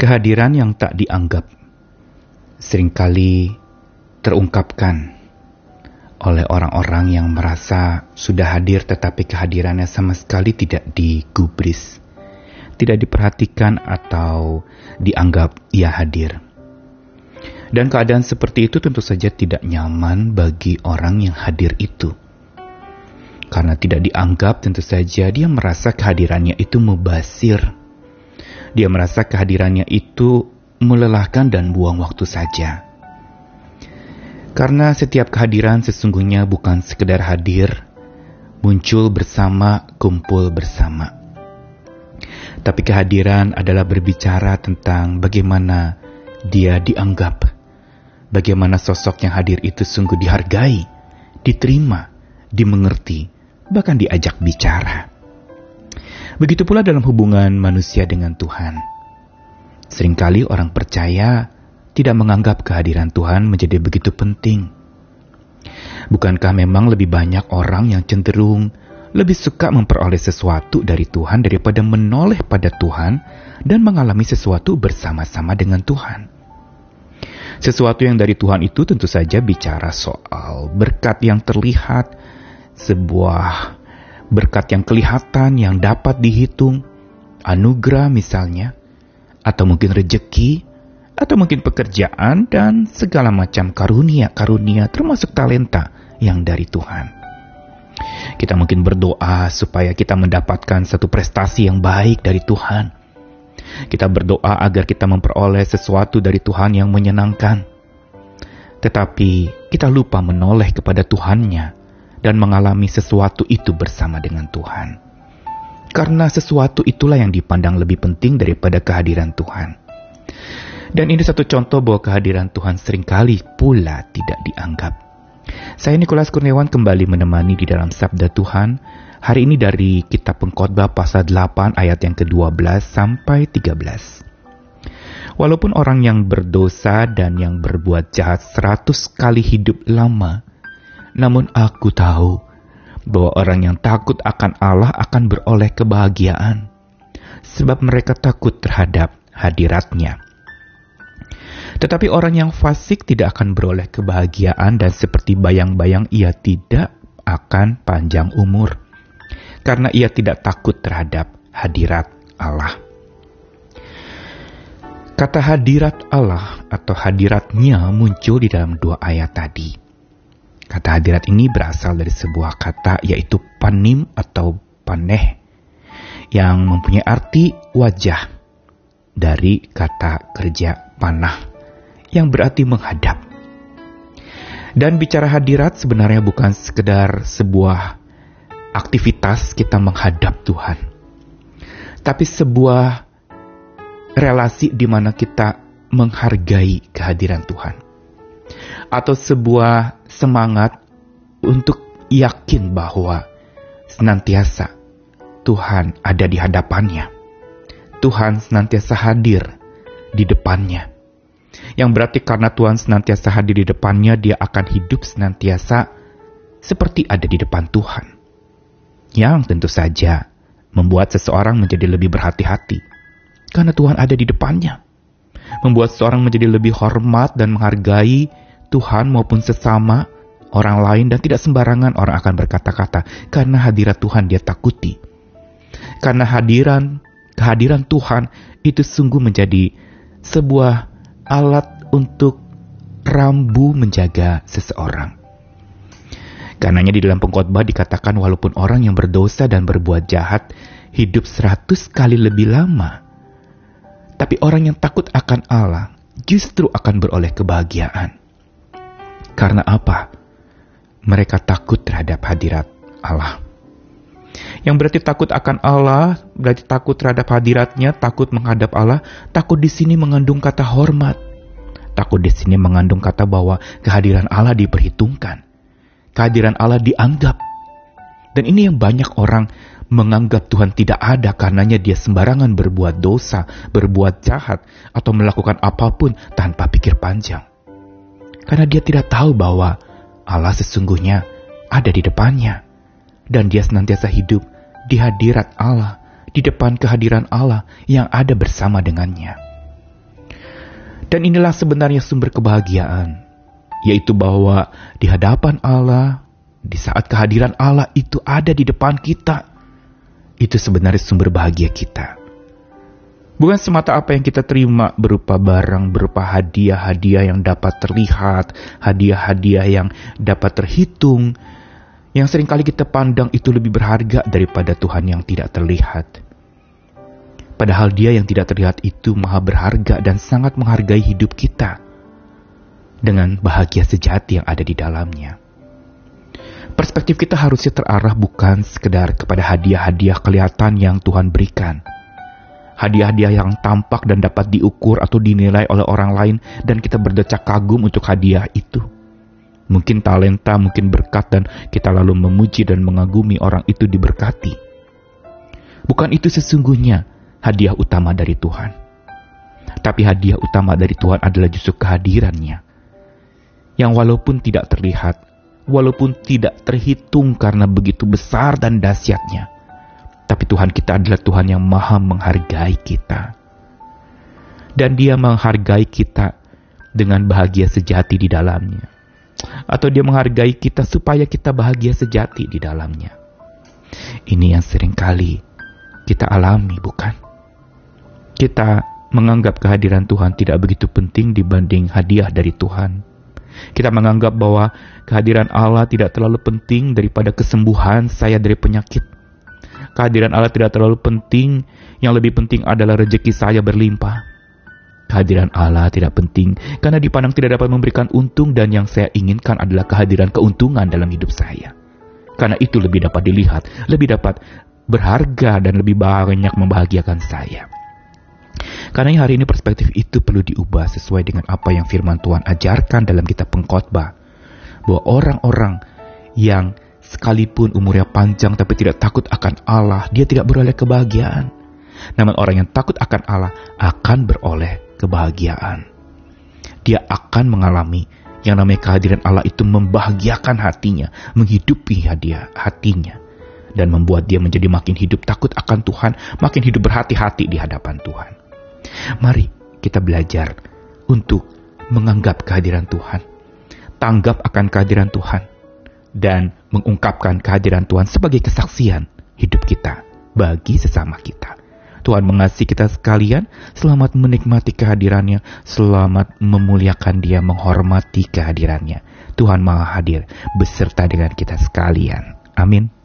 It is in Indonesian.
Kehadiran yang tak dianggap sering kali terungkapkan oleh orang-orang yang merasa sudah hadir tetapi kehadirannya sama sekali tidak digubris, tidak diperhatikan atau dianggap ia hadir. Dan keadaan seperti itu tentu saja tidak nyaman bagi orang yang hadir itu. Karena tidak dianggap tentu saja dia merasa kehadirannya itu mubasir dia merasa kehadirannya itu melelahkan dan buang waktu saja. Karena setiap kehadiran sesungguhnya bukan sekedar hadir, muncul bersama, kumpul bersama. Tapi kehadiran adalah berbicara tentang bagaimana dia dianggap, bagaimana sosok yang hadir itu sungguh dihargai, diterima, dimengerti, bahkan diajak bicara. Begitu pula dalam hubungan manusia dengan Tuhan. Seringkali orang percaya tidak menganggap kehadiran Tuhan menjadi begitu penting. Bukankah memang lebih banyak orang yang cenderung lebih suka memperoleh sesuatu dari Tuhan daripada menoleh pada Tuhan dan mengalami sesuatu bersama-sama dengan Tuhan? Sesuatu yang dari Tuhan itu tentu saja bicara soal berkat yang terlihat, sebuah berkat yang kelihatan yang dapat dihitung, anugerah misalnya, atau mungkin rejeki, atau mungkin pekerjaan dan segala macam karunia-karunia termasuk talenta yang dari Tuhan. Kita mungkin berdoa supaya kita mendapatkan satu prestasi yang baik dari Tuhan. Kita berdoa agar kita memperoleh sesuatu dari Tuhan yang menyenangkan. Tetapi kita lupa menoleh kepada Tuhannya dan mengalami sesuatu itu bersama dengan Tuhan. Karena sesuatu itulah yang dipandang lebih penting daripada kehadiran Tuhan. Dan ini satu contoh bahwa kehadiran Tuhan sering kali pula tidak dianggap. Saya Nikolas Kurniawan kembali menemani di dalam Sabda Tuhan hari ini dari Kitab Pengkhotbah pasal 8 ayat yang ke-12 sampai 13. Walaupun orang yang berdosa dan yang berbuat jahat seratus kali hidup lama, namun aku tahu bahwa orang yang takut akan Allah akan beroleh kebahagiaan, sebab mereka takut terhadap hadiratnya. Tetapi orang yang fasik tidak akan beroleh kebahagiaan dan seperti bayang-bayang ia tidak akan panjang umur, karena ia tidak takut terhadap hadirat Allah. Kata hadirat Allah atau hadiratnya muncul di dalam dua ayat tadi. Kata hadirat ini berasal dari sebuah kata yaitu panim atau paneh yang mempunyai arti wajah dari kata kerja panah yang berarti menghadap. Dan bicara hadirat sebenarnya bukan sekedar sebuah aktivitas kita menghadap Tuhan. Tapi sebuah relasi di mana kita menghargai kehadiran Tuhan. Atau sebuah semangat untuk yakin bahwa senantiasa Tuhan ada di hadapannya. Tuhan senantiasa hadir di depannya. Yang berarti karena Tuhan senantiasa hadir di depannya, dia akan hidup senantiasa seperti ada di depan Tuhan. Yang tentu saja membuat seseorang menjadi lebih berhati-hati. Karena Tuhan ada di depannya. Membuat seseorang menjadi lebih hormat dan menghargai Tuhan maupun sesama orang lain dan tidak sembarangan orang akan berkata-kata karena hadirat Tuhan dia takuti. Karena hadiran kehadiran Tuhan itu sungguh menjadi sebuah alat untuk rambu menjaga seseorang. Karenanya di dalam pengkhotbah dikatakan walaupun orang yang berdosa dan berbuat jahat hidup seratus kali lebih lama, tapi orang yang takut akan Allah justru akan beroleh kebahagiaan. Karena apa? Mereka takut terhadap hadirat Allah. Yang berarti takut akan Allah, berarti takut terhadap hadiratnya, takut menghadap Allah, takut di sini mengandung kata hormat. Takut di sini mengandung kata bahwa kehadiran Allah diperhitungkan. Kehadiran Allah dianggap. Dan ini yang banyak orang menganggap Tuhan tidak ada karenanya dia sembarangan berbuat dosa, berbuat jahat, atau melakukan apa pun tanpa pikir panjang. Karena dia tidak tahu bahwa Allah sesungguhnya ada di depannya. Dan dia senantiasa hidup di hadirat Allah, di depan kehadiran Allah yang ada bersama dengannya. Dan inilah sebenarnya sumber kebahagiaan, yaitu bahwa di hadapan Allah, di saat kehadiran Allah itu ada di depan kita, itu sebenarnya sumber bahagia kita. Bukan semata apa yang kita terima berupa barang, berupa hadiah-hadiah yang dapat terlihat, hadiah-hadiah yang dapat terhitung, yang sering kali kita pandang itu lebih berharga daripada Tuhan yang tidak terlihat. Padahal dia yang tidak terlihat itu maha berharga dan sangat menghargai hidup kita dengan bahagia sejati yang ada di dalamnya. Perspektif kita harusnya terarah bukan sekedar kepada hadiah-hadiah kelihatan yang Tuhan berikan, hadiah-hadiah yang tampak dan dapat diukur atau dinilai oleh orang lain dan kita berdecak kagum untuk hadiah itu. Mungkin talenta, mungkin berkat dan kita lalu memuji dan mengagumi orang itu diberkati. Bukan itu sesungguhnya hadiah utama dari Tuhan. Tapi hadiah utama dari Tuhan adalah justru kehadirannya. Yang walaupun tidak terlihat, walaupun tidak terhitung karena begitu besar dan dahsyatnya, tapi Tuhan kita adalah Tuhan yang maha menghargai kita. Dan dia menghargai kita dengan bahagia sejati di dalamnya. Atau dia menghargai kita supaya kita bahagia sejati di dalamnya. Ini yang sering kali kita alami, bukan? Kita menganggap kehadiran Tuhan tidak begitu penting dibanding hadiah dari Tuhan. Kita menganggap bahwa kehadiran Allah tidak terlalu penting daripada kesembuhan saya dari penyakit Kehadiran Allah tidak terlalu penting, yang lebih penting adalah rejeki saya berlimpah. Kehadiran Allah tidak penting karena dipandang tidak dapat memberikan untung dan yang saya inginkan adalah kehadiran keuntungan dalam hidup saya. Karena itu lebih dapat dilihat, lebih dapat berharga dan lebih banyak membahagiakan saya. Karena hari ini perspektif itu perlu diubah sesuai dengan apa yang firman Tuhan ajarkan dalam kitab pengkhotbah. Bahwa orang-orang yang Sekalipun umurnya panjang tapi tidak takut akan Allah, dia tidak beroleh kebahagiaan. Namun orang yang takut akan Allah akan beroleh kebahagiaan. Dia akan mengalami yang namanya kehadiran Allah itu membahagiakan hatinya, menghidupi hadiah hatinya, dan membuat dia menjadi makin hidup takut akan Tuhan, makin hidup berhati-hati di hadapan Tuhan. Mari kita belajar untuk menganggap kehadiran Tuhan, tanggap akan kehadiran Tuhan, dan mengungkapkan kehadiran Tuhan sebagai kesaksian hidup kita bagi sesama kita. Tuhan mengasihi kita sekalian, selamat menikmati kehadirannya, selamat memuliakan dia, menghormati kehadirannya. Tuhan maha hadir beserta dengan kita sekalian. Amin.